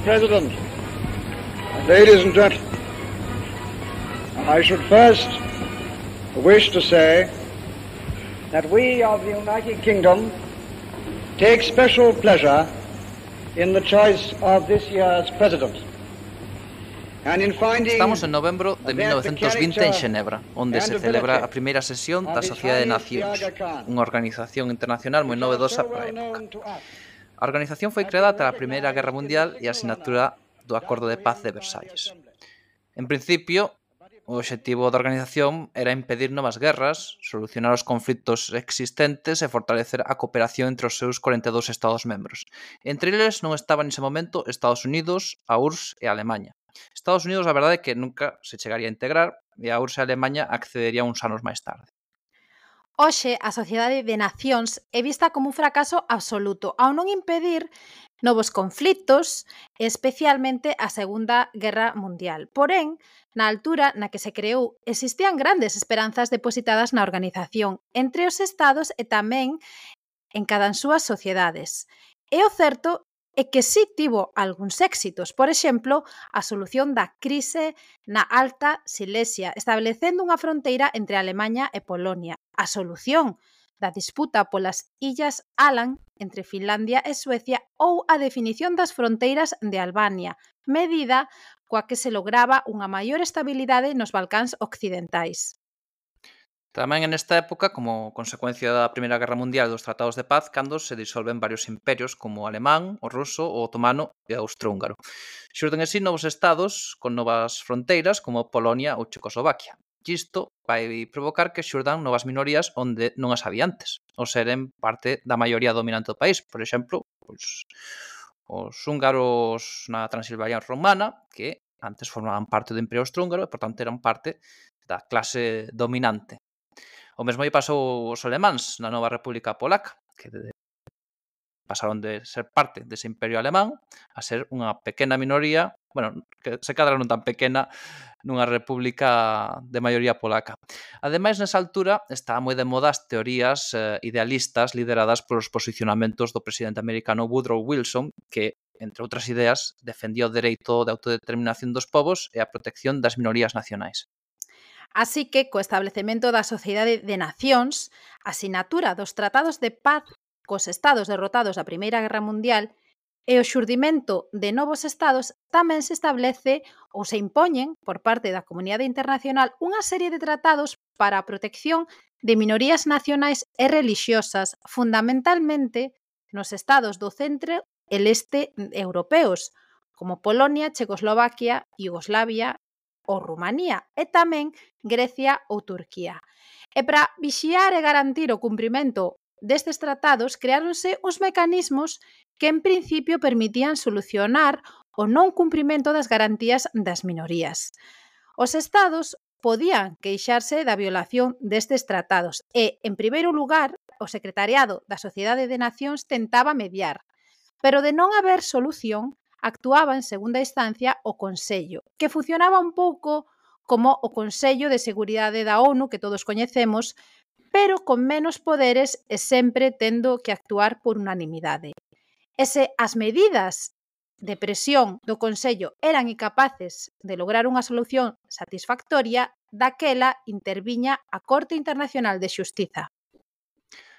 Mr. President, ladies and gentlemen, I should first wish to say that we of the United Kingdom take special pleasure in the choice of this year's president. Estamos en novembro de 1920 en Xenebra, onde se celebra a primeira sesión da Sociedade de Nacións, unha organización internacional moi novedosa para a época. A organización foi creada tras a Primeira Guerra Mundial e a asignatura do Acordo de Paz de Versalles. En principio, o obxectivo da organización era impedir novas guerras, solucionar os conflitos existentes e fortalecer a cooperación entre os seus 42 Estados membros. Entre eles non estaban nese momento Estados Unidos, a URSS e a Alemanha. Estados Unidos, a verdade, é que nunca se chegaría a integrar e a URSS e a Alemanha accedería uns anos máis tarde. Hoxe, a Sociedade de Nacións é vista como un fracaso absoluto, ao non impedir novos conflitos, especialmente a Segunda Guerra Mundial. Porén, na altura na que se creou, existían grandes esperanzas depositadas na organización, entre os estados e tamén en cada súas sociedades. E o certo e que sí tivo algúns éxitos, por exemplo, a solución da crise na Alta Silesia, establecendo unha fronteira entre Alemanha e Polonia, a solución da disputa polas illas Alan entre Finlandia e Suecia ou a definición das fronteiras de Albania, medida coa que se lograba unha maior estabilidade nos Balcáns occidentais. Tamén en esta época, como consecuencia da Primeira Guerra Mundial e dos tratados de paz, cando se disolven varios imperios como o alemán, o ruso, o otomano e o austrohúngaro. Xurden así novos estados con novas fronteiras como Polonia ou Checoslovaquia. Isto vai provocar que xurdan novas minorías onde non as había antes, ou seren parte da maioría dominante do país. Por exemplo, pois, os húngaros na Transilvania romana, que antes formaban parte do Imperio Austrohúngaro e, por tanto, eran parte da clase dominante O mesmo lle pasou aos alemáns na nova República Polaca, que de, pasaron de ser parte dese imperio alemán a ser unha pequena minoría, bueno, que se cadraron tan pequena, nunha república de maioría polaca. Ademais, nesa altura, está moi de moda as teorías eh, idealistas lideradas polos posicionamentos do presidente americano Woodrow Wilson, que, entre outras ideas, defendía o dereito de autodeterminación dos povos e a protección das minorías nacionais. Así que co establecemento da Sociedade de Nacións, a sinatura dos tratados de paz cos estados derrotados da Primeira Guerra Mundial e o xurdimento de novos estados tamén se establece ou se impoñen por parte da comunidade internacional unha serie de tratados para a protección de minorías nacionais e religiosas, fundamentalmente nos estados do centro e leste europeos, como Polonia, Checoslovaquia, Iugoslavia ou Rumanía e tamén Grecia ou Turquía. E para vixiar e garantir o cumprimento destes tratados creáronse uns mecanismos que en principio permitían solucionar o non cumprimento das garantías das minorías. Os estados podían queixarse da violación destes tratados e, en primeiro lugar, o Secretariado da Sociedade de Nacións tentaba mediar. Pero de non haber solución, actuaba en segunda instancia o Consello, que funcionaba un pouco como o Consello de Seguridade da ONU que todos coñecemos, pero con menos poderes e sempre tendo que actuar por unanimidade. E se as medidas de presión do Consello eran incapaces de lograr unha solución satisfactoria, daquela interviña a Corte Internacional de Xustiza.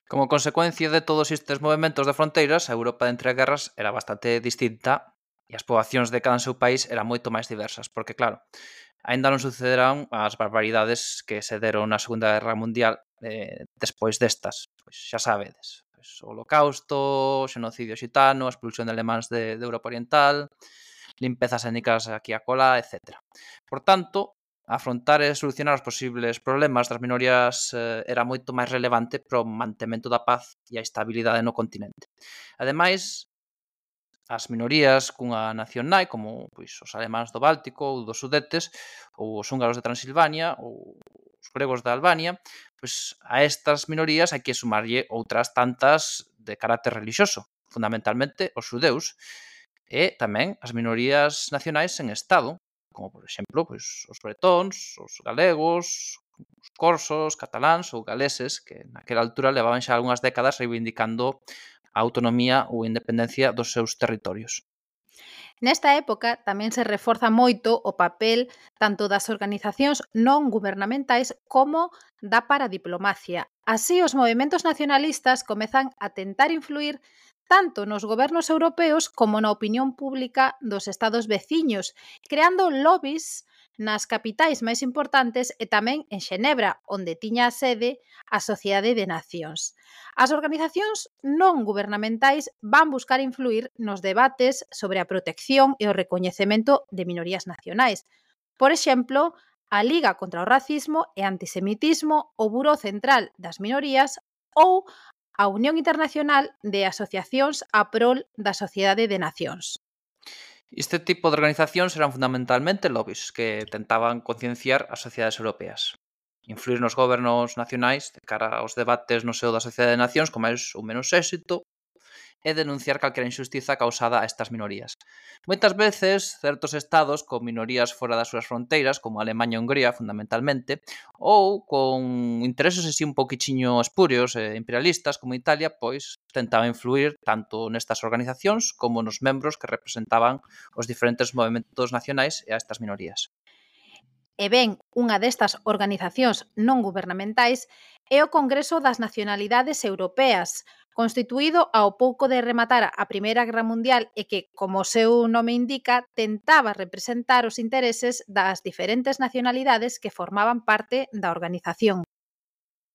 Como consecuencia de todos estes movimentos de fronteiras, a Europa entre guerras era bastante distinta e as poboacións de cada seu país eran moito máis diversas, porque claro, aínda non sucederán as barbaridades que se deron na Segunda Guerra Mundial eh, despois destas, pois xa sabedes, pois, o holocausto, o xenocidio xitano, a expulsión de alemáns de, de Europa Oriental, limpezas étnicas aquí a cola, etc. Por tanto, afrontar e solucionar os posibles problemas das minorías eh, era moito máis relevante para o mantemento da paz e a estabilidade no continente. Ademais, as minorías cunha nación nai, como pois, os alemáns do Báltico ou dos Sudetes, ou os húngaros de Transilvania, ou os gregos da Albania, pois a estas minorías hai que sumarlle outras tantas de carácter religioso, fundamentalmente os xudeus, e tamén as minorías nacionais en Estado, como por exemplo pois, os bretóns, os galegos, os corsos, cataláns ou galeses, que naquela altura levaban xa algunhas décadas reivindicando a autonomía ou independencia dos seus territorios. Nesta época tamén se reforza moito o papel tanto das organizacións non gubernamentais como da paradiplomacia. Así, os movimentos nacionalistas comezan a tentar influir tanto nos gobernos europeos como na opinión pública dos estados veciños, creando lobbies nas capitais máis importantes e tamén en Xenebra, onde tiña a sede a Sociedade de Nacións. As organizacións non gubernamentais van buscar influir nos debates sobre a protección e o recoñecemento de minorías nacionais. Por exemplo, a Liga contra o Racismo e Antisemitismo, o Buró Central das Minorías ou a Unión Internacional de Asociacións a prol da Sociedade de Nacións. Este tipo de organizacións eran fundamentalmente lobbies que tentaban concienciar as sociedades europeas, influir nos gobernos nacionais de cara aos debates no seo da Sociedade de Nacións con máis ou menos éxito e denunciar calquera injustiza causada a estas minorías. Moitas veces, certos estados con minorías fora das súas fronteiras, como Alemanha e Hungría, fundamentalmente, ou con intereses así un poquichiño espurios e imperialistas, como Italia, pois tentaba influir tanto nestas organizacións como nos membros que representaban os diferentes movimentos nacionais e a estas minorías. E ben, unha destas organizacións non gubernamentais é o Congreso das Nacionalidades Europeas, constituído ao pouco de rematar a Primeira Guerra Mundial e que, como o seu nome indica, tentaba representar os intereses das diferentes nacionalidades que formaban parte da organización.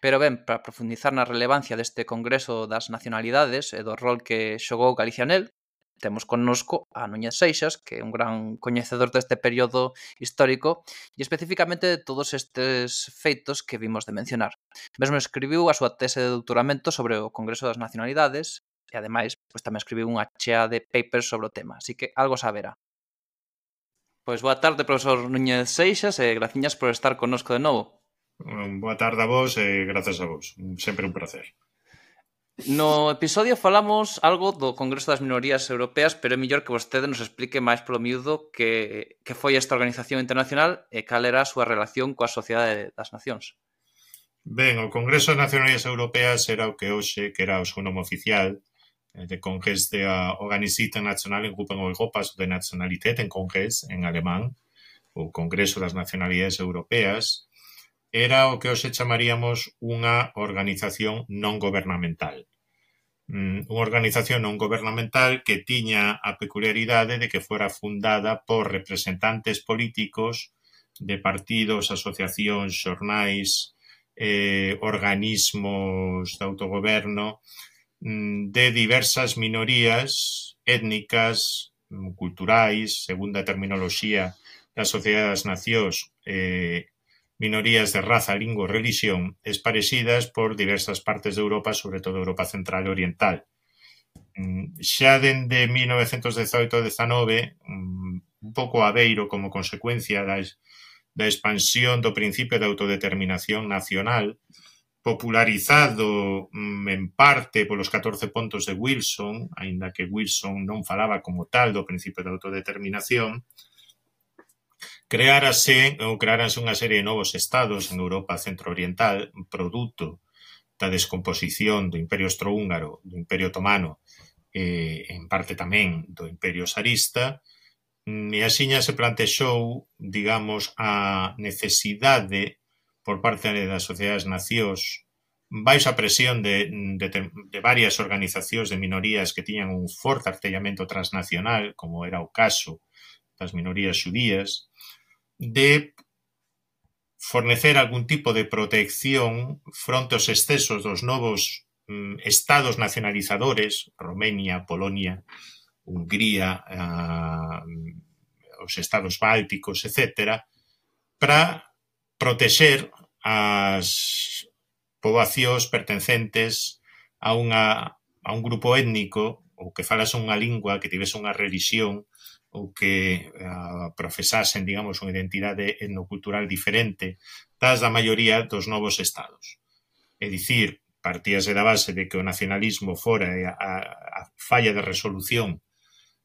Pero ben, para profundizar na relevancia deste Congreso das Nacionalidades e do rol que xogou Galicia nel, temos connosco a Núñez Seixas, que é un gran coñecedor deste período histórico e especificamente de todos estes feitos que vimos de mencionar. Mesmo escribiu a súa tese de doutoramento sobre o Congreso das Nacionalidades e ademais pois, tamén escribiu unha chea de papers sobre o tema, así que algo saberá. Pois boa tarde, profesor Núñez Seixas, e graciñas por estar connosco de novo. Boa tarde a vos e grazas a vos. Sempre un placer. No episodio falamos algo do Congreso das Minorías Europeas, pero é mellor que vostede nos explique máis polo miúdo que, que foi esta organización internacional e cal era a súa relación coa Sociedade das Nacións. Ben, o Congreso das Nacionalidades Europeas era o que hoxe, que era o seu nome oficial, eh, de Congrés de Organis Internacional en Grupo Europas de Nacionalität en Congrés, en alemán, o Congreso das Nacionalidades Europeas, Era o que hoxe chamaríamos unha organización non gobernamental. Mm, unha organización non gobernamental que tiña a peculiaridade de que fora fundada por representantes políticos de partidos, asociacións, xornais, eh, organismos de autogoberno mm, de diversas minorías étnicas, mm, culturais, segundo a terminoloxía das nacións eh, minorías de raza, lingua ou religión esparecidas por diversas partes de Europa, sobre todo Europa central e oriental. Mm, xa dende 1918-19, mm, un pouco aveiro como consecuencia da, da expansión do principio de autodeterminación nacional, popularizado mm, en parte polos 14 pontos de Wilson, aínda que Wilson non falaba como tal do principio de autodeterminación, Creárase ou creáranse unha serie de novos estados en Europa centrooriental produto da descomposición do Imperio Austrohúngaro, do Imperio Otomano e, en parte tamén, do Imperio Sarista, mm, e axiña se plantexou, digamos, a necesidade por parte das sociedades nacións baixo a presión de, de, de varias organizacións de minorías que tiñan un forte artellamento transnacional, como era o caso das minorías xudías, de fornecer algún tipo de protección fronte aos excesos dos novos mm, estados nacionalizadores, Romenia, Polonia, Hungría, eh, os estados bálticos, etc., para protexer as poboacións pertencentes a, unha, a un grupo étnico ou que falas unha lingua, que tivese unha religión ou que uh, profesasen, digamos, unha identidade etnocultural diferente das da maioría dos novos estados. É dicir, partíase da base de que o nacionalismo fora a, a, a falla de resolución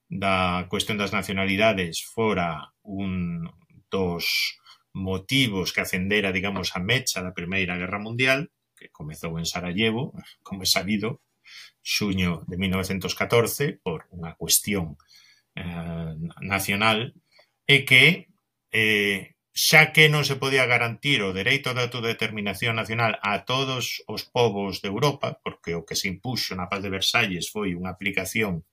da cuestión das nacionalidades fora un dos motivos que acendera, digamos, a mecha da Primeira Guerra Mundial, que comezou en Sarajevo, como é sabido, xuño de 1914, por unha cuestión eh, nacional é que eh, xa que non se podía garantir o dereito da de autodeterminación nacional a todos os povos de Europa, porque o que se impuxo na paz de Versalles foi unha aplicación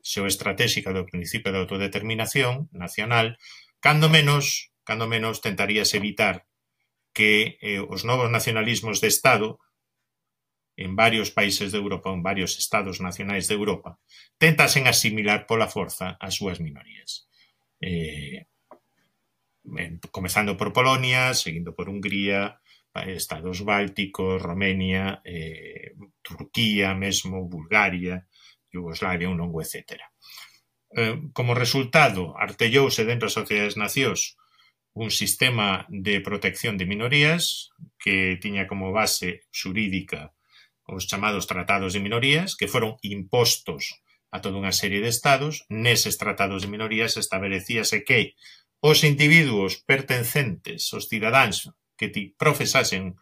xeoestratégica do principio da autodeterminación nacional, cando menos, cando menos tentarías evitar que eh, os novos nacionalismos de Estado en varios países de Europa, en varios estados nacionais de Europa, tentasen asimilar pola forza as súas minorías. Eh, en, comezando por Polonia, seguindo por Hungría, eh, estados bálticos, Romenia, eh, Turquía mesmo, Bulgaria, Yugoslavia, un longo etcétera eh, como resultado, artellouse dentro das sociedades nacións un sistema de protección de minorías que tiña como base xurídica os chamados tratados de minorías, que foron impostos a toda unha serie de estados. Neses tratados de minorías establecíase que os individuos pertencentes, os cidadáns que ti profesasen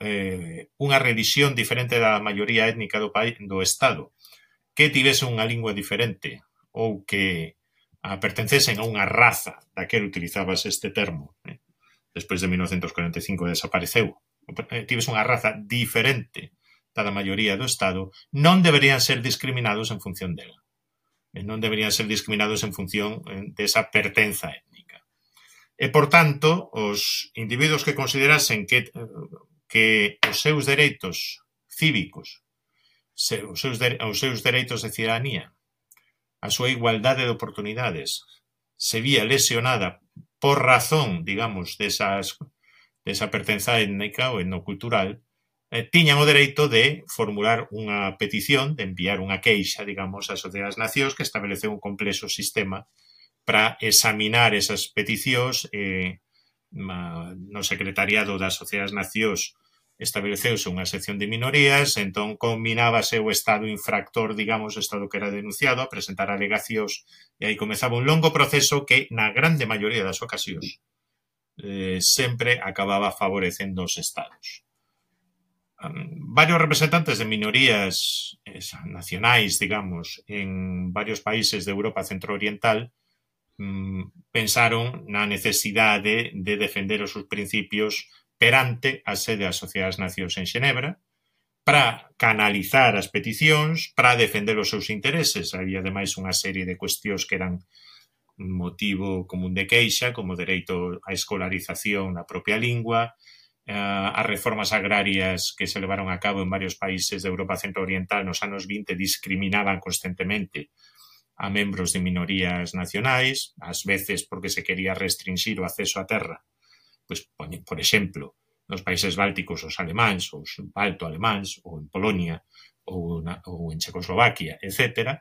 eh, unha religión diferente da maioría étnica do, país, do Estado, que tivese unha lingua diferente ou que a, pertencesen a unha raza daquel utilizabas este termo. Eh? Despois de 1945 desapareceu. Eh, tives unha raza diferente da maioría do Estado non deberían ser discriminados en función dela. Eh, non deberían ser discriminados en función eh, desa pertenza étnica. E, por tanto, os individuos que considerasen que, eh, que os seus dereitos cívicos, os seus, os seus dereitos de cidadanía, a súa igualdade de oportunidades, se vía lesionada por razón, digamos, desas, desa pertenza étnica ou etnocultural, Eh, tiñan o dereito de formular unha petición, de enviar unha queixa, digamos, ás sociedades Nacións que estableceu un complexo sistema para examinar esas peticións eh, no secretariado das Sociedades Nacións estableceuse unha sección de minorías, entón combinábase o estado infractor, digamos, o estado que era denunciado, a presentar alegacións, e aí comezaba un longo proceso que, na grande maioría das ocasións, eh, sempre acababa favorecendo os estados varios representantes de minorías eh, esa, nacionais, digamos, en varios países de Europa centrooriental mm, pensaron na necesidade de defender os seus principios perante a sede das Sociedades Nacións en Xenebra para canalizar as peticións, para defender os seus intereses. Había, ademais, unha serie de cuestións que eran motivo común de queixa, como dereito á escolarización na propia lingua, Eh, as reformas agrarias que se levaron a cabo en varios países de Europa centrooriental nos anos 20 discriminaban constantemente a membros de minorías nacionais, ás veces porque se quería restringir o acceso á terra. Pois, por exemplo, nos países bálticos os alemáns, ou os balto-alemáns, ou en Polonia, ou, na, ou en Checoslovaquia, etc.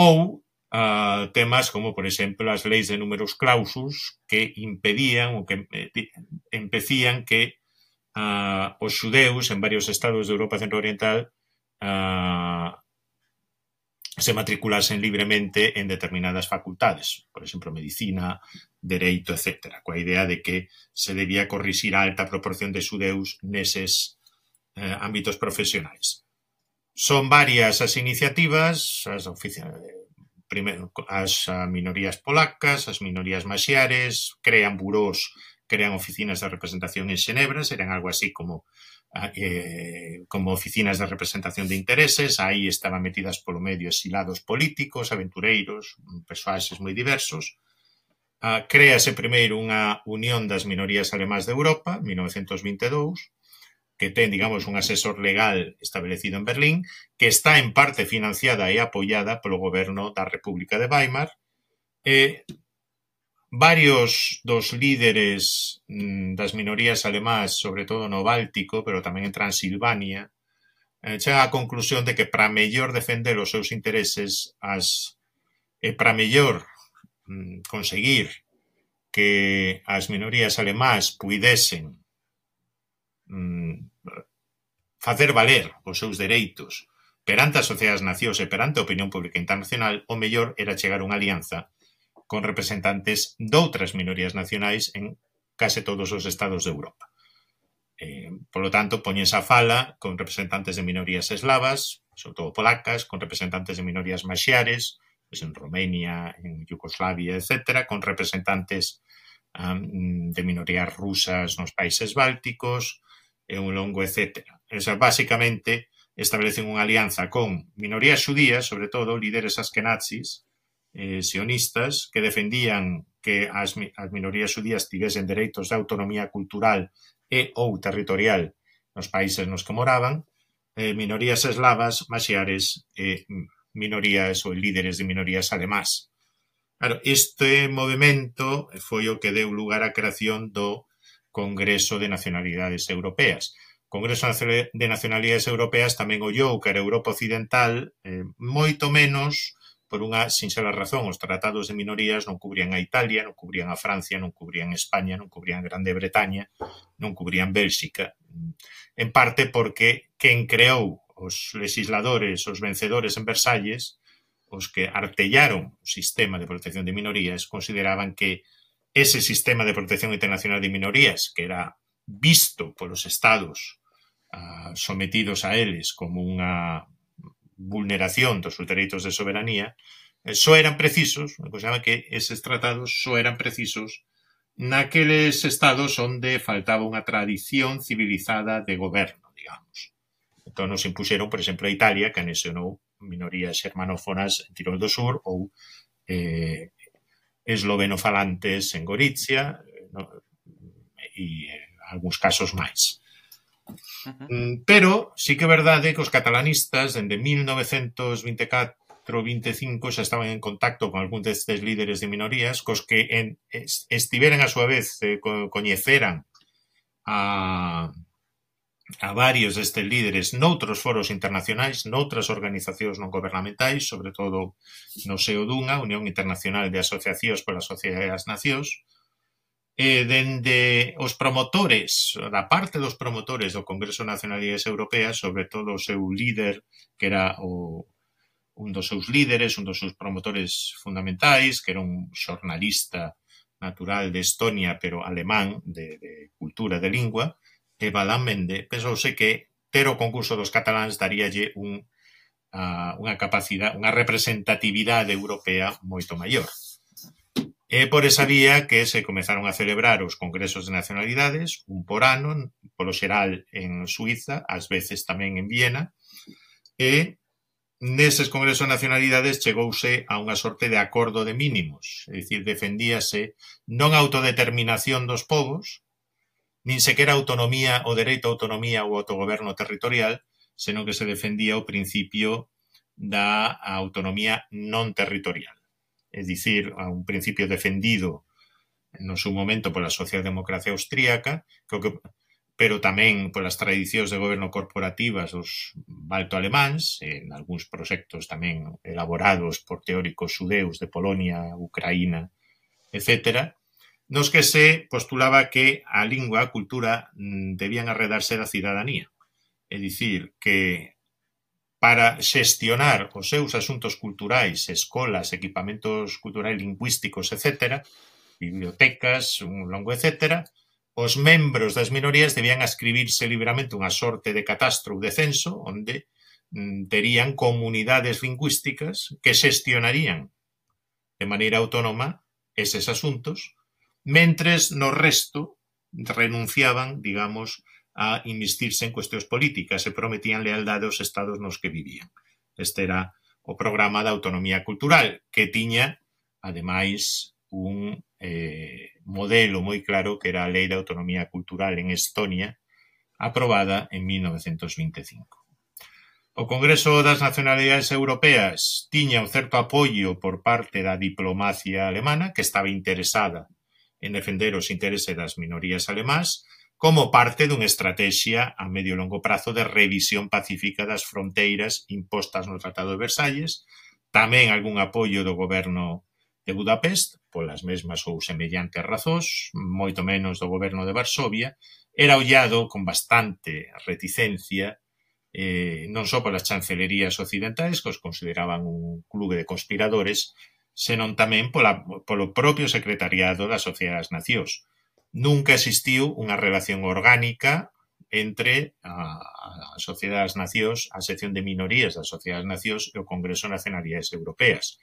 Ou a temas como, por exemplo, as leis de números clausus que impedían ou que eh, empecían que uh, os xudeus en varios estados de Europa Centro-Oriental uh, se matriculasen libremente en determinadas facultades, por exemplo, medicina, dereito, etc., coa idea de que se debía corrixir a alta proporción de xudeus neses eh, ámbitos profesionais. Son varias as iniciativas, as oficinas, primero, as minorías polacas, as minorías maxiares, crean burós crean oficinas de representación en Xenebra, serán algo así como, ah, eh, como oficinas de representación de intereses, aí estaban metidas polo medio exilados políticos, aventureiros, persoaxes moi diversos, Uh, créase primeiro unha Unión das Minorías Alemás de Europa, 1922, que ten, digamos, un asesor legal establecido en Berlín, que está en parte financiada e apoiada polo goberno da República de Weimar, e Varios dos líderes mm, das minorías alemás, sobre todo no Báltico, pero tamén en Transilvania, eh, chegan á conclusión de que para mellor defender os seus intereses as e para mellor mm, conseguir que as minorías alemás puidesen mm, facer valer os seus dereitos perante as sociedades as nacións e perante a opinión pública internacional, o mellor era chegar a unha alianza con representantes doutras minorías nacionais en case todos os estados de Europa. Eh, polo tanto, poñense a fala con representantes de minorías eslavas, sobre todo polacas, con representantes de minorías maxiares, pues en Romania, en Yugoslavia, etc., con representantes um, de minorías rusas nos países bálticos, e un longo etcétera. O sea, basicamente establecen unha alianza con minorías xudías, sobre todo líderes askenazis, eh, sionistas que defendían que as, as minorías judías tivesen dereitos de autonomía cultural e ou territorial nos países nos que moraban, eh, minorías eslavas, maxiares e eh, minorías ou líderes de minorías además. Claro, este movimento foi o que deu lugar á creación do Congreso de Nacionalidades Europeas. O Congreso de Nacionalidades Europeas tamén ollou que era Europa Occidental eh, moito menos por unha sinxela razón, os tratados de minorías non cubrían a Italia, non cubrían a Francia, non cubrían España, non cubrían Grande Bretaña, non cubrían Bélxica. En parte porque quen creou os legisladores, os vencedores en Versalles, os que artellaron o sistema de protección de minorías, consideraban que ese sistema de protección internacional de minorías, que era visto polos estados ah, sometidos a eles como unha vulneración dos seus dereitos de soberanía, eh, só eran precisos, acusaba que eses tratados só eran precisos naqueles estados onde faltaba unha tradición civilizada de goberno, digamos. Entón nos impuxeron, por exemplo, a Italia, que anexionou minorías xermanófonas en Tirol do Sur ou eh, eslovenofalantes en Gorizia eh, no, e eh, algúns casos máis. Uh -huh. Mm, pero sí que é verdade que os catalanistas dende 1924 25 xa estaban en contacto con algúns destes líderes de minorías cos que en, estiveran a súa vez eh, coñeceran a, a varios destes líderes noutros foros internacionais, noutras organizacións non gobernamentais, sobre todo no seo dunha, Unión Internacional de Asociacións polas Sociedades Nacións, eh, dende os promotores, da parte dos promotores do Congreso Nacionalidades Europeas, sobre todo o seu líder, que era o, un dos seus líderes, un dos seus promotores fundamentais, que era un xornalista natural de Estonia, pero alemán, de, de cultura, de lingua, e Balán Mende, pensouse que ter o concurso dos cataláns daríalle un, a, unha capacidade, unha representatividade europea moito maior. É por esa vía que se comezaron a celebrar os congresos de nacionalidades, un por ano, polo xeral en Suiza, ás veces tamén en Viena, e neses congresos de nacionalidades chegouse a unha sorte de acordo de mínimos, é dicir, defendíase non a autodeterminación dos povos, nin sequera autonomía, o dereito a autonomía ou autogoberno territorial, senón que se defendía o principio da autonomía non territorial es dicir, a un principio defendido no seu momento pola socialdemocracia austríaca, creo que pero tamén polas tradicións de goberno corporativas dos balto-alemáns, en algúns proxectos tamén elaborados por teóricos xudeus de Polonia, Ucraína, etc., nos que se postulaba que a lingua, a cultura, mm, debían arredarse da cidadanía. É dicir, que para xestionar os seus asuntos culturais, escolas, equipamentos culturais lingüísticos, etc., bibliotecas, un longo, etcétera, os membros das minorías debían ascribirse libremente unha sorte de catastro ou de censo onde mm, terían comunidades lingüísticas que xestionarían de maneira autónoma eses asuntos, mentres no resto renunciaban, digamos, a investirse en cuestións políticas e prometían lealdade aos estados nos que vivían. Este era o programa da autonomía cultural, que tiña, ademais, un eh, modelo moi claro que era a Lei de Autonomía Cultural en Estonia, aprobada en 1925. O Congreso das Nacionalidades Europeas tiña un certo apoio por parte da diplomacia alemana, que estaba interesada en defender os intereses das minorías alemás, como parte dunha estratexia a medio e longo prazo de revisión pacífica das fronteiras impostas no Tratado de Versalles, tamén algún apoio do goberno de Budapest, polas mesmas ou semellantes razóns, moito menos do goberno de Varsovia, era ollado con bastante reticencia eh, non só polas chancelerías occidentais, que os consideraban un clube de conspiradores, senón tamén pola, polo propio secretariado das Sociedades Nacións, nunca existiu unha relación orgánica entre a, a Sociedade das Nacións, a sección de minorías da Sociedade das Nacións e o Congreso de Nacionalidades Europeas.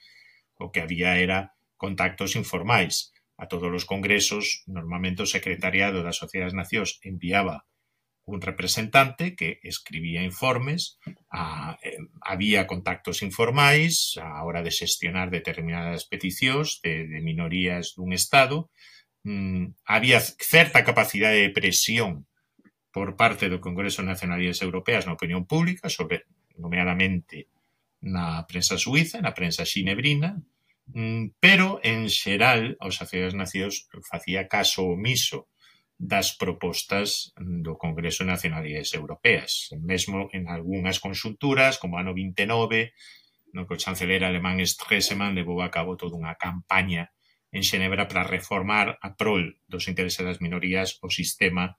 O que había era contactos informais. A todos os congresos, normalmente o secretariado da Sociedade das Nacións enviaba un representante que escribía informes, a, eh, había contactos informais a hora de xestionar determinadas peticións de, de minorías dun Estado, Mm, había certa capacidade de presión por parte do Congreso de Nacionalidades Europeas na opinión pública, sobre, nomeadamente na prensa suiza, na prensa xinebrina, mm, pero en xeral aos sociedades nacións facía caso omiso das propostas do Congreso de Nacionalidades Europeas. Mesmo en algunhas consulturas, como ano 29, no que o chanceler alemán Stresemann levou a cabo toda unha campaña en Xenebra para reformar a prol dos intereses das minorías o sistema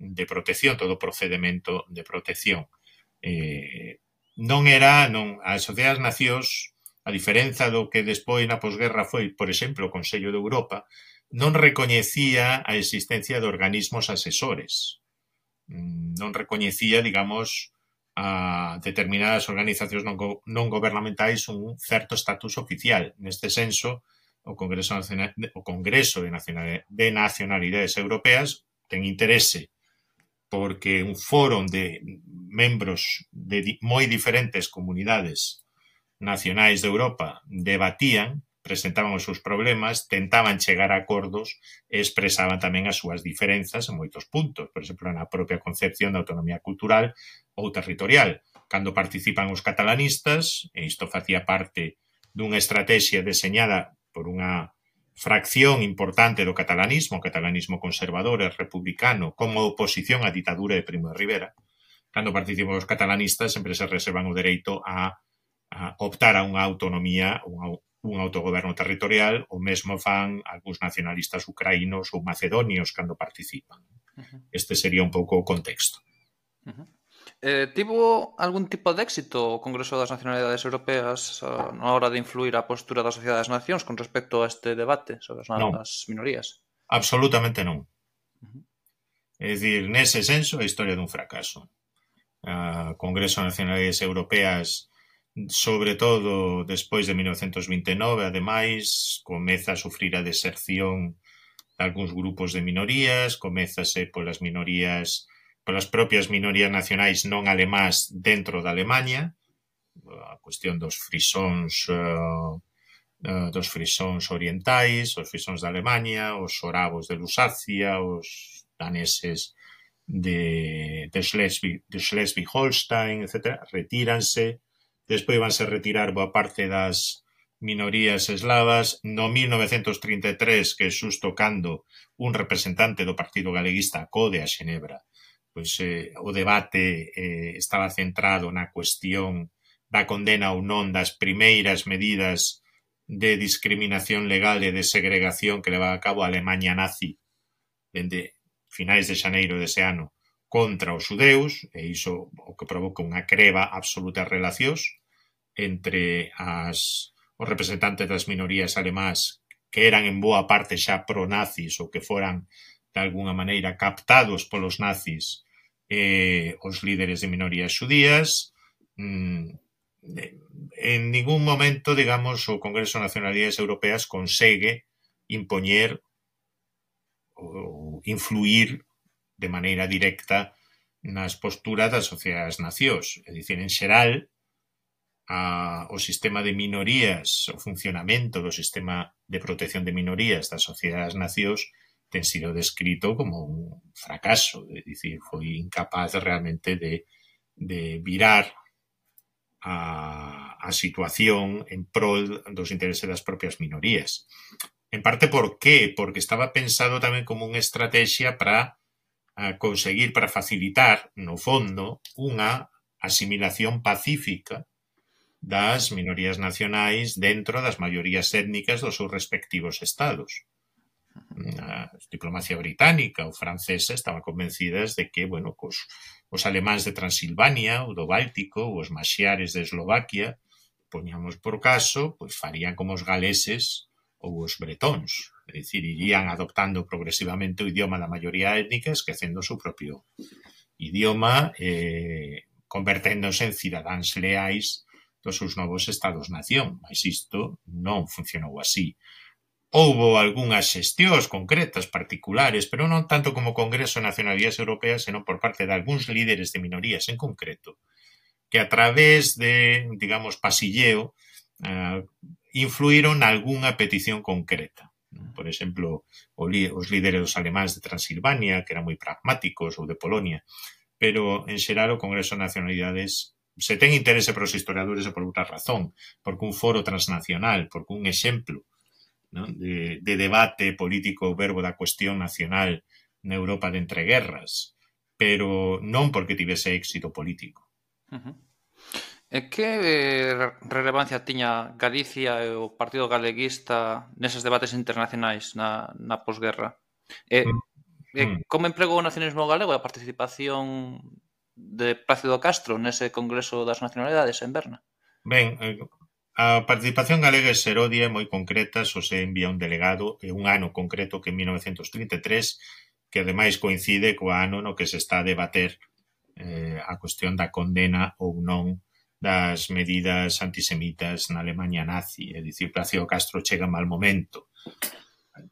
de protección, todo o procedimento de protección. Eh, non era, non, as sociedades nacións, a diferenza do que despois na posguerra foi, por exemplo, o Consello de Europa, non recoñecía a existencia de organismos asesores. Mm, non recoñecía, digamos, a determinadas organizacións non, go non gubernamentais un certo estatus oficial. Neste senso, o Congreso, Nacional, o Congreso de, Nacionalidades, de Nacionalidades Europeas ten interese porque un foro de membros de moi diferentes comunidades nacionais de Europa debatían, presentaban os seus problemas, tentaban chegar a acordos e expresaban tamén as súas diferenzas en moitos puntos, por exemplo, na propia concepción da autonomía cultural ou territorial. Cando participan os catalanistas, e isto facía parte dunha estrategia deseñada por unha fracción importante do catalanismo, o catalanismo conservador e republicano, como oposición á ditadura de Primo de Rivera, cando participan os catalanistas sempre se reservan o dereito a, a optar a unha autonomía, unha, un autogoberno territorial, o mesmo fan algúns nacionalistas ucraínos ou macedonios cando participan. Este sería un pouco o contexto. Uh -huh. Eh, tivo algún tipo de éxito o Congreso das Nacionalidades Europeas eh, na hora de influir a postura da Sociedade das Nacións con respecto a este debate sobre as, non. as minorías? Absolutamente non. Uh -huh. É dicir, nese senso, a historia dun fracaso. A Congreso das Nacionalidades Europeas sobre todo despois de 1929, ademais, comeza a sufrir a deserción de algúns grupos de minorías, comezase polas minorías polas propias minorías nacionais non alemás dentro da Alemaña, a cuestión dos frisóns uh, dos frisóns orientais, os frisóns da Alemaña, os oravos de Lusacia, os daneses de, de, Schleswig, de Schleswig-Holstein, etc., retíranse, despois vanse retirar boa parte das minorías eslavas. No 1933, que é xusto cando un representante do Partido Galeguista acode a Xenebra pois eh, o debate eh, estaba centrado na cuestión da condena ou non das primeiras medidas de discriminación legal e de segregación que levaba a cabo a Alemanha nazi dende finais de xaneiro dese ano contra os xudeus, e iso o que provoca unha creva absoluta relacións entre as, os representantes das minorías alemás que eran en boa parte xa pro-nazis ou que foran de alguna maneira captados polos nazis eh, os líderes de minorías xudías mm, en ningún momento, digamos, o Congreso de Nacionalidades Europeas consegue impoñer ou influir de maneira directa nas posturas das sociedades nacións. É dicir, en xeral, a, o sistema de minorías, o funcionamento do sistema de protección de minorías das sociedades nacións ten sido descrito como un fracaso, é dicir, foi incapaz realmente de, de virar a, a situación en prol dos intereses das propias minorías. En parte, por qué? Porque estaba pensado tamén como unha estrategia para conseguir, para facilitar, no fondo, unha asimilación pacífica das minorías nacionais dentro das maiorías étnicas dos seus respectivos estados a diplomacia británica ou francesa estaban convencidas de que, bueno, cos, os alemáns de Transilvania ou do Báltico ou os maxiares de Eslovaquia, poñamos por caso, pois farían como os galeses ou os bretóns, é dicir, irían adoptando progresivamente o idioma da maioría étnica, esquecendo o seu propio idioma, eh, converténdose en cidadáns leais dos seus novos estados-nación, mas isto non funcionou así. Houbo algunhas xestións concretas, particulares, pero non tanto como Congreso de Nacionalidades Europeas, senón por parte de algúns líderes de minorías en concreto, que a través de, digamos, pasilleo, eh, influíron algunha petición concreta. Por exemplo, os líderes dos alemáns de Transilvania, que eran moi pragmáticos, ou de Polonia, pero en xeral o Congreso de Nacionalidades se ten interese para os historiadores e por outra razón, porque un foro transnacional, porque un exemplo, non? De, de debate político o verbo da cuestión nacional na Europa de entreguerras, pero non porque tivese éxito político. Uh -huh. E que eh, relevancia tiña Galicia e o Partido Galeguista neses debates internacionais na, na posguerra? E, mm. e como empregou o nacionalismo galego e a participación de Plácido Castro nese Congreso das Nacionalidades en Berna? Ben, eh, A participación galega é Serodia é moi concreta, só se envía un delegado e un ano concreto que en 1933, que ademais coincide co ano no que se está a debater eh, a cuestión da condena ou non das medidas antisemitas na Alemanha nazi, é dicir, Placio Castro chega mal momento.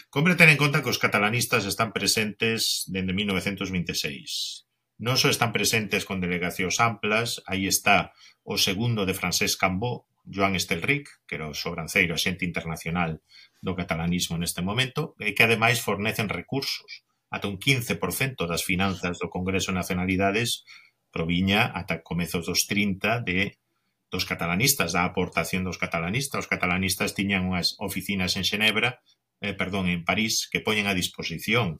Compre ter en conta que os catalanistas están presentes dende 1926. Non só están presentes con delegacións amplas, aí está o segundo de Francesc Cambó, Joan Estelric, que era o sobranceiro xente internacional do catalanismo neste momento, e que ademais fornecen recursos. Ata un 15% das finanzas do Congreso de Nacionalidades proviña ata comezos dos 30 de dos catalanistas, da aportación dos catalanistas. Os catalanistas tiñan unhas oficinas en Xenebra, eh, perdón, en París, que poñen a disposición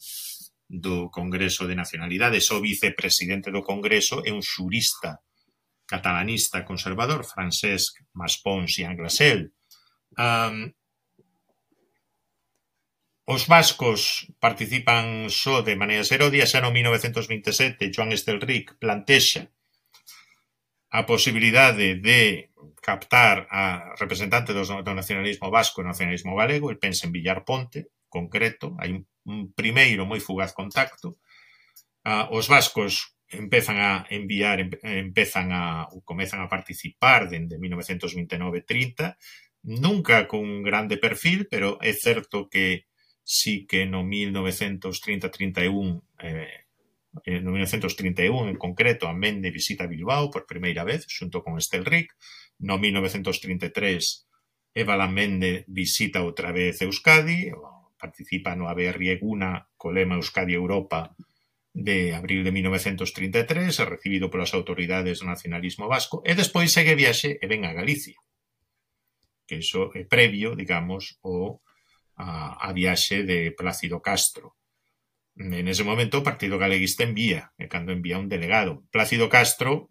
do Congreso de Nacionalidades. O vicepresidente do Congreso é un xurista catalanista conservador Francesc Maspons i Anglesel. Um, os vascos participan só de maneira serodia, xa no 1927 Joan Estelric plantexa a posibilidade de captar a representante do, do nacionalismo vasco e nacionalismo galego, el pensa en Villar Ponte, concreto, hai un primeiro moi fugaz contacto, Uh, os vascos empezan a enviar, empezan a, ou comezan a participar dende 1929-30, nunca con grande perfil, pero é certo que sí que no 1930-31 eh, no 1931 en concreto a Mende visita Bilbao por primeira vez xunto con Estelric no 1933 Eva Lamende visita outra vez Euskadi participa no ABR Eguna co lema Euskadi Europa de abril de 1933, recibido polas autoridades do nacionalismo vasco, e despois segue viaxe e ven a Galicia. Que iso é previo, digamos, o a, a viaxe de Plácido Castro. En ese momento o Partido Galeguista envía, e cando envía un delegado. Plácido Castro,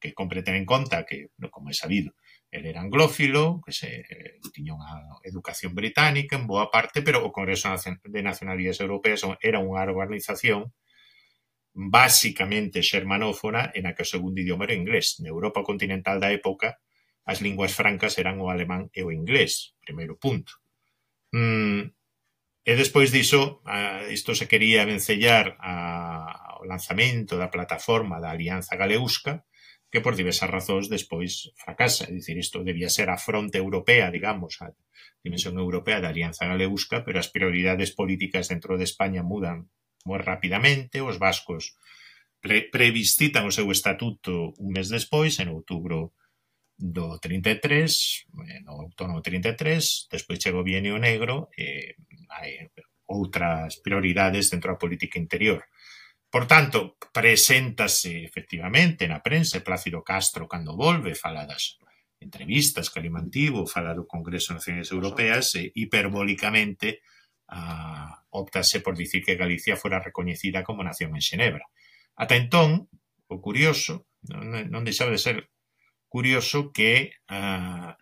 que compre ten en conta que, como é sabido, el era anglófilo, que se eh, tiña unha educación británica en boa parte, pero o Congreso de Nacionalidades Europeas era unha organización basicamente xermanófona e na que o segundo idioma era inglés. Na Europa continental da época, as linguas francas eran o alemán e o inglés, primeiro punto. Mm, e despois diso, a, isto se quería vencellar a, ao lanzamento da plataforma da Alianza Galeusca, que por diversas razóns despois fracasa. É dicir, isto debía ser a fronte europea, digamos, a dimensión europea da Alianza Galeusca, pero as prioridades políticas dentro de España mudan moi rapidamente, os vascos pre previsitan o seu estatuto un mes despois, en outubro do 33, eh, no outono 33, despois chega o bienio negro e hai outras prioridades dentro da política interior. Por tanto, preséntase efectivamente na prensa Plácido Castro cando volve, fala das entrevistas que ali mantivo, fala do Congreso de Naciones Europeas e hiperbólicamente a, optase por dicir que Galicia fora recoñecida como nación en Xenebra. Ata entón, o curioso, non, non deixaba de ser curioso que a,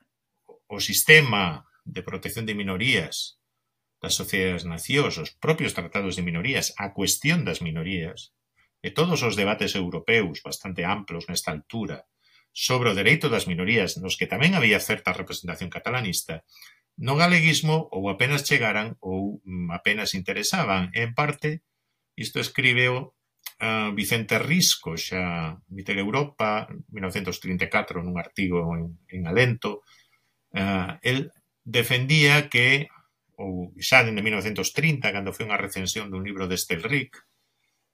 o sistema de protección de minorías das sociedades nacións, os propios tratados de minorías, a cuestión das minorías, e todos os debates europeus bastante amplos nesta altura sobre o dereito das minorías, nos que tamén había certa representación catalanista, no galeguismo ou apenas chegaran ou mm, apenas interesaban. En parte, isto escríbeo uh, eh, Vicente Risco xa Mitel Europa 1934 nun artigo en, en Alento uh, el defendía que ou xa en 1930 cando foi unha recensión dun libro de Stelric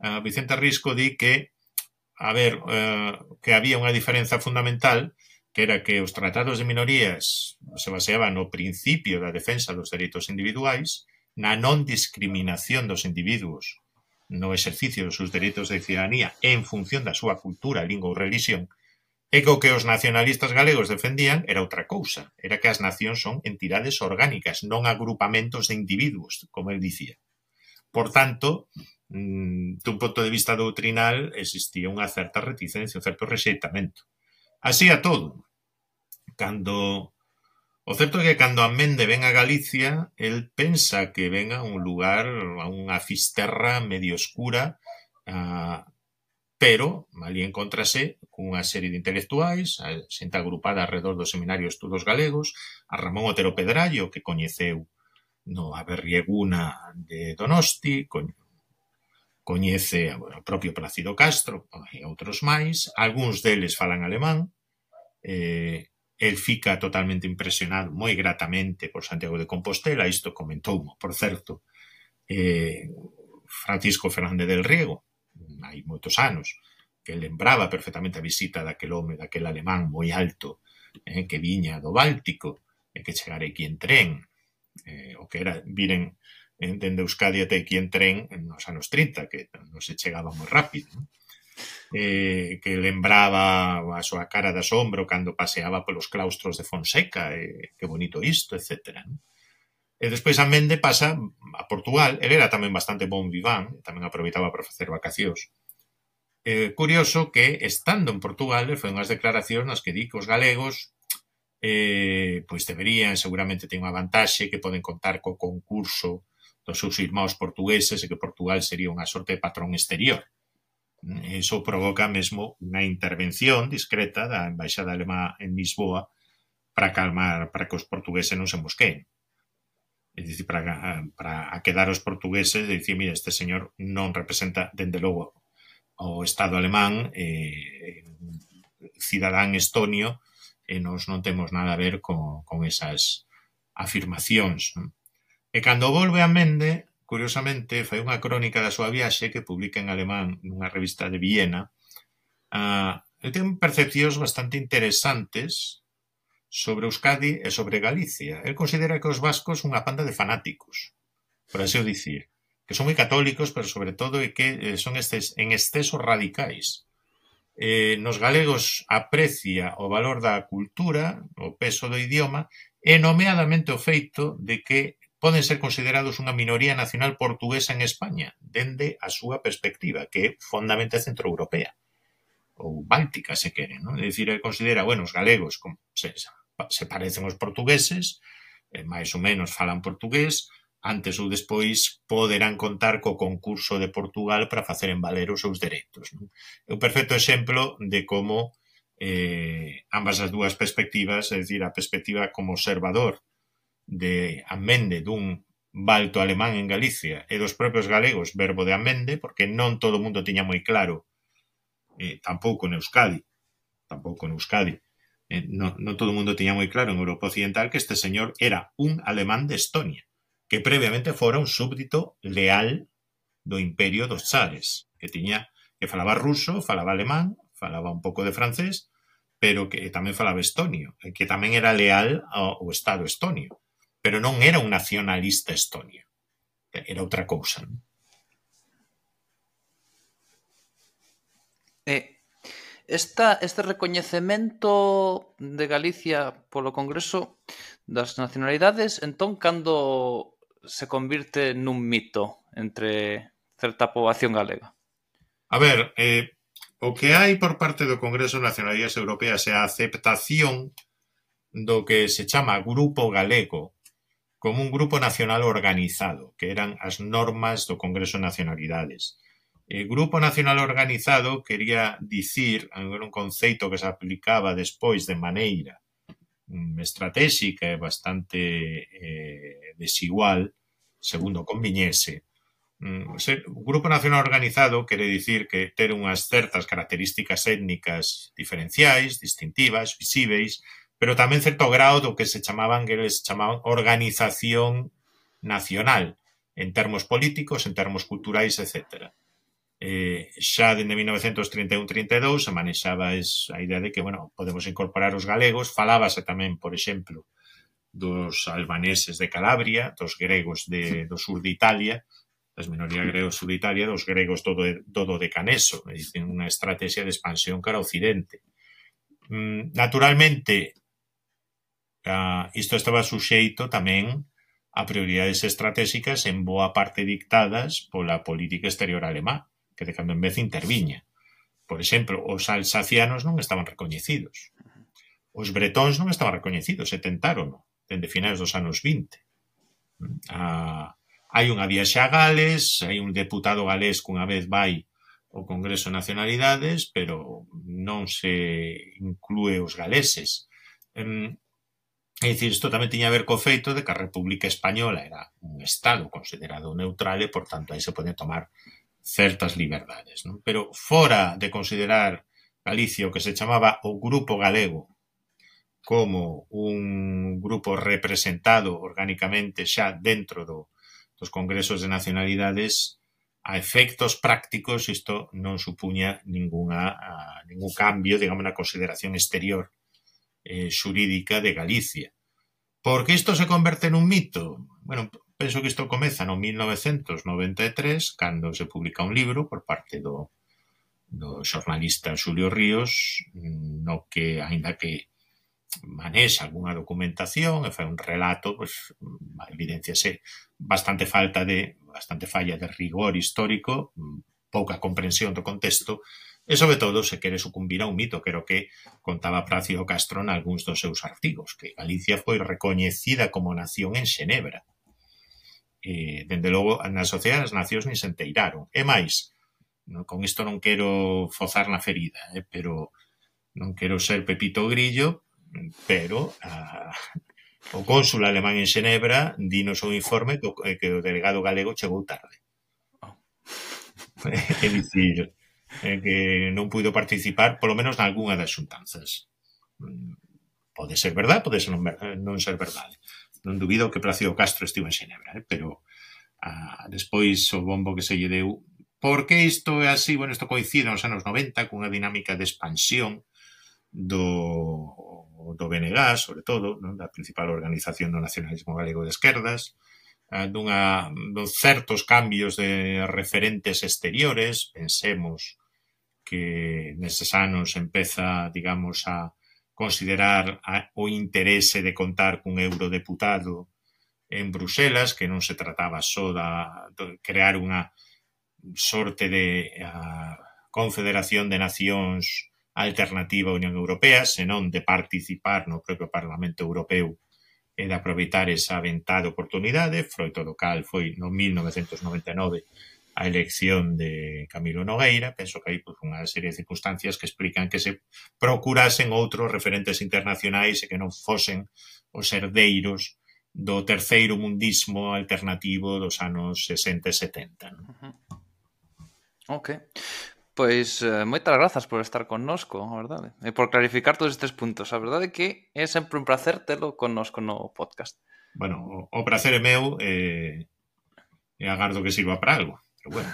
uh, eh, Vicente Risco di que a ver, uh, que había unha diferenza fundamental que era que os tratados de minorías se baseaban no principio da defensa dos dereitos individuais, na non discriminación dos individuos no exercicio dos seus dereitos de cidadanía en función da súa cultura, lingua ou religión, e que o que os nacionalistas galegos defendían era outra cousa, era que as nacións son entidades orgánicas, non agrupamentos de individuos, como el dicía. Por tanto, mm, dun punto de vista doutrinal, existía unha certa reticencia, un certo rexeitamento. Así a todo, cando o certo é que cando Amende ven a Galicia, el pensa que ven a un lugar, a unha fisterra medio escura, a, ah, pero ali encontrase cunha serie de intelectuais, a xente agrupada alrededor do Seminario de Estudos Galegos, a Ramón Otero Pedrallo, que coñeceu no Aberrieguna de Donosti, coñece bueno, o propio Plácido Castro e outros máis, algúns deles falan alemán, eh, el fica totalmente impresionado, moi gratamente, por Santiago de Compostela, isto comentou, por certo, eh, Francisco Fernández del Riego, hai moitos anos, que lembraba perfectamente a visita daquel home, daquel alemán moi alto, eh, que viña do Báltico, e eh, que chegara aquí en tren, eh, o que era viren dende Euskadi até aquí en tren nos anos 30, que non se chegaba moi rápido. Non? eh, que lembraba a súa cara de asombro cando paseaba polos claustros de Fonseca, eh, que bonito isto, etc. E despois a Mende pasa a Portugal, ele era tamén bastante bon viván, tamén aproveitaba para facer vacacións. Eh, curioso que, estando en Portugal, foi unhas declaracións nas que di que os galegos eh, pois deberían, seguramente ten unha vantaxe, que poden contar co concurso dos seus irmãos portugueses e que Portugal sería unha sorte de patrón exterior. Iso provoca mesmo unha intervención discreta da embaixada alemá en Lisboa para calmar, para que os portugueses non se mosqueen. É dicir, para, para quedar os portugueses e dicir, mira, este señor non representa, dende logo, o Estado alemán, eh, cidadán estonio, e nos non temos nada a ver con, con esas afirmacións. Non? E cando volve a Mende, curiosamente, fai unha crónica da súa viaxe que publica en alemán nunha revista de Viena. Ah, ele ten percepcións bastante interesantes sobre Euskadi e sobre Galicia. El considera que os vascos unha panda de fanáticos, por así o dicir, que son moi católicos, pero sobre todo e que eh, son estes, en exceso radicais. Eh, nos galegos aprecia o valor da cultura, o peso do idioma, e nomeadamente o feito de que poden ser considerados unha minoría nacional portuguesa en España dende a súa perspectiva, que é fondamente centroeuropea ou báltica, se queren, non? É dicir, considera, bueno, os galegos como se, se parecen os portugueses, máis ou menos falan portugués, antes ou despois poderán contar co concurso de Portugal para facer valer os seus dereitos. Non? É un perfecto exemplo de como eh, ambas as dúas perspectivas, é dicir, a perspectiva como observador de Amende dun balto alemán en Galicia e dos propios galegos verbo de Amende, porque non todo o mundo tiña moi claro, eh, tampouco en Euskadi, tampouco en Euskadi, eh, non, non todo o mundo tiña moi claro en Europa Occidental que este señor era un alemán de Estonia, que previamente fora un súbdito leal do imperio dos Chares, que tiña que falaba ruso, falaba alemán, falaba un pouco de francés, pero que tamén falaba estonio, que tamén era leal ao Estado estonio pero non era un nacionalista estonio, era outra cousa. Non? E esta, este recoñecemento de Galicia polo Congreso das Nacionalidades, entón, cando se convirte nun mito entre certa poboación galega? A ver, eh, o que hai por parte do Congreso de Nacionalidades Europeas é a aceptación do que se chama Grupo Galego como un grupo nacional organizado, que eran as normas do Congreso de Nacionalidades. E grupo nacional organizado quería dicir, era un conceito que se aplicaba despois de maneira mm, estratégica e bastante eh, desigual, segundo conviñese, mm, ser un grupo nacional organizado quere dicir que ter unhas certas características étnicas diferenciais, distintivas, visíveis, pero tamén certo grado do que se chamaban que les chamaban organización nacional en termos políticos, en termos culturais, etc. Eh, xa dende 1931-32 se manexaba es, a idea de que, bueno, podemos incorporar os galegos, falábase tamén, por exemplo, dos albaneses de Calabria, dos gregos de, do sur de Italia, das minorías gregos sur de Italia, dos gregos todo todo de Caneso, é dicir, unha estrategia de expansión cara ao occidente. Mm, naturalmente, a, isto estaba suxeito tamén a prioridades estratégicas en boa parte dictadas pola política exterior alemá, que de cando en vez interviña. Por exemplo, os alsacianos non estaban recoñecidos. Os bretóns non estaban recoñecidos, e tentaron, dende finais dos anos 20. Ah, hai unha viaxe a Gales, hai un deputado galés que unha vez vai o Congreso de Nacionalidades, pero non se inclúe os galeses. É dicir, isto tamén tiña a ver co feito de que a República Española era un Estado considerado neutral e, por tanto, aí se poden tomar certas liberdades. Non? Pero fora de considerar Galicia o que se chamaba o Grupo Galego como un grupo representado orgánicamente xa dentro do, dos congresos de nacionalidades, a efectos prácticos isto non supuña ninguna, a, ningún cambio, digamos, na consideración exterior eh, xurídica de Galicia. Porque isto se converte nun mito? Bueno, penso que isto comeza no 1993, cando se publica un libro por parte do, do xornalista Xulio Ríos, no que, aínda que manexa algunha documentación e fai un relato, pois, evidenciase bastante falta de bastante falla de rigor histórico, pouca comprensión do contexto, E sobre todo se quere sucumbir a un mito, que era o que contaba Pracio Castro algúns dos seus artigos, que Galicia foi recoñecida como nación en Xenebra. E, dende logo, na sociedade as nacións nin se enteiraron. E máis, con isto non quero fozar na ferida, eh, pero non quero ser Pepito Grillo, pero a, o cónsul alemán en Xenebra dinos un informe que, eh, que o delegado galego chegou tarde. Ah. é dicir, é que non puido participar, polo menos nalgúna das xuntanzas. Pode ser verdade, pode ser non, eh, non ser verdade. Non dubido que Plácido Castro estivo en Xenebra, eh, pero a, despois o bombo que se lle deu Por que isto é así? Bueno, isto coincide nos anos 90 cunha dinámica de expansión do, do BNG, sobre todo, non? da principal organización do nacionalismo galego de esquerdas, dunha, dun certos cambios de referentes exteriores, pensemos que neses anos empeza, digamos, a considerar a, o interese de contar cun eurodeputado en Bruselas, que non se trataba só da, de crear unha sorte de a, confederación de nacións alternativa á Unión Europea, senón de participar no propio Parlamento Europeu e de aproveitar esa ventada oportunidade, froito do cal foi no 1999 a elección de Camilo Nogueira, penso que hai pues, unha serie de circunstancias que explican que se procurasen outros referentes internacionais e que non fosen os herdeiros do terceiro mundismo alternativo dos anos 60 e 70. Non? Ok. Pois eh, moitas grazas por estar connosco, a verdade, e por clarificar todos estes puntos. A verdade que é sempre un placer telo connosco no podcast. Bueno, o, o placer é meu e, eh, e agardo que sirva para algo. Pero bueno,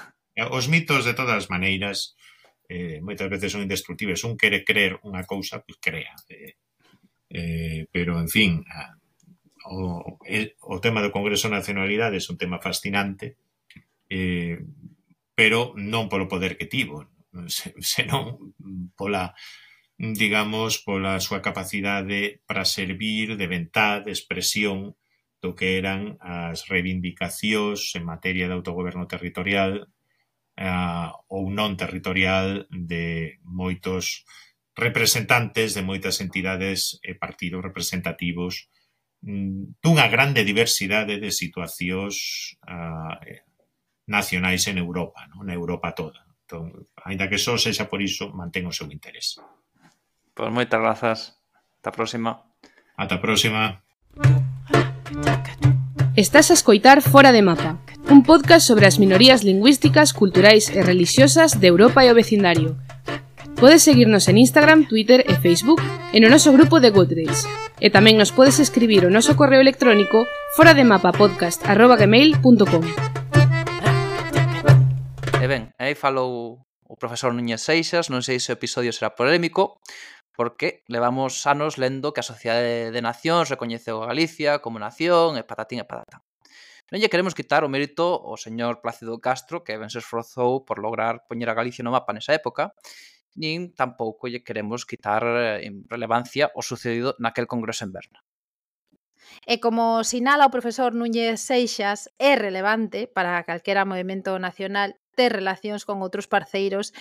os mitos de todas as maneiras eh, moitas veces son indestructibles. Un quere creer unha cousa, pois pues, crea. Eh, eh, pero, en fin, a, o, o tema do Congreso de Nacionalidades é un tema fascinante, eh, pero non polo poder que tivo, senón pola digamos, pola súa capacidade para servir de ventá, de expresión, do que eran as reivindicacións en materia de autogoberno territorial uh, ou non territorial de moitos representantes de moitas entidades e partidos representativos mm, dunha grande diversidade de situacións uh, nacionais en Europa, non? na Europa toda. Entón, ainda que só sexa por iso, mantén o seu interés. Pois moitas grazas. Ata a próxima. Ata a próxima. Estás a escoitar Fora de Mapa, un podcast sobre as minorías lingüísticas, culturais e religiosas de Europa e o vecindario. Podes seguirnos en Instagram, Twitter e Facebook e no noso grupo de Goodreads. E tamén nos podes escribir o noso correo electrónico forademapapodcast.gmail.com E ben, aí falou o profesor Núñez Seixas, non sei se o episodio será polémico, porque levamos anos lendo que a Sociedade de Nacións recoñeceu a Galicia como nación e patatín e patatán. Non lle queremos quitar o mérito ao señor Plácido Castro, que ben se esforzou por lograr poñer a Galicia no mapa nesa época, nin tampouco lle queremos quitar eh, en relevancia o sucedido naquel congreso en Berna. E como sinala o profesor Núñez Seixas, é relevante para calquera movimento nacional ter relacións con outros parceiros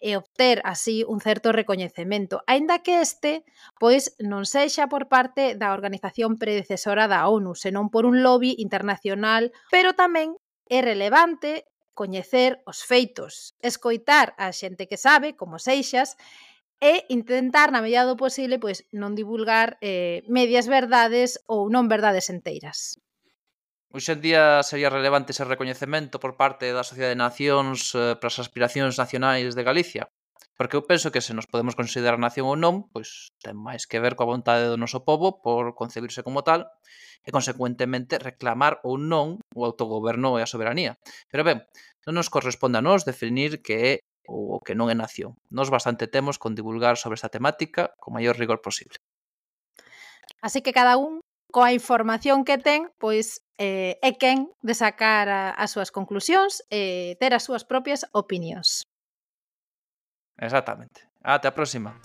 e obter así un certo recoñecemento, aínda que este pois non sexa por parte da organización predecesora da ONU, senón por un lobby internacional, pero tamén é relevante coñecer os feitos, escoitar a xente que sabe, como seixas, e intentar, na medida do posible, pois non divulgar eh, medias verdades ou non verdades enteiras. Hoxe en día sería relevante ese recoñecemento por parte da Sociedade de Nacións eh, para as aspiracións nacionais de Galicia? Porque eu penso que se nos podemos considerar nación ou non, pois ten máis que ver coa vontade do noso povo por concebirse como tal e, consecuentemente, reclamar ou non o autogoberno e a soberanía. Pero ben, non nos corresponde a nós definir que é ou que non é nación. Nos bastante temos con divulgar sobre esta temática co maior rigor posible. Así que cada un coa información que ten, pois eh, é quen de sacar a, as súas conclusións e eh, ter as súas propias opinións. Exactamente. Até a próxima.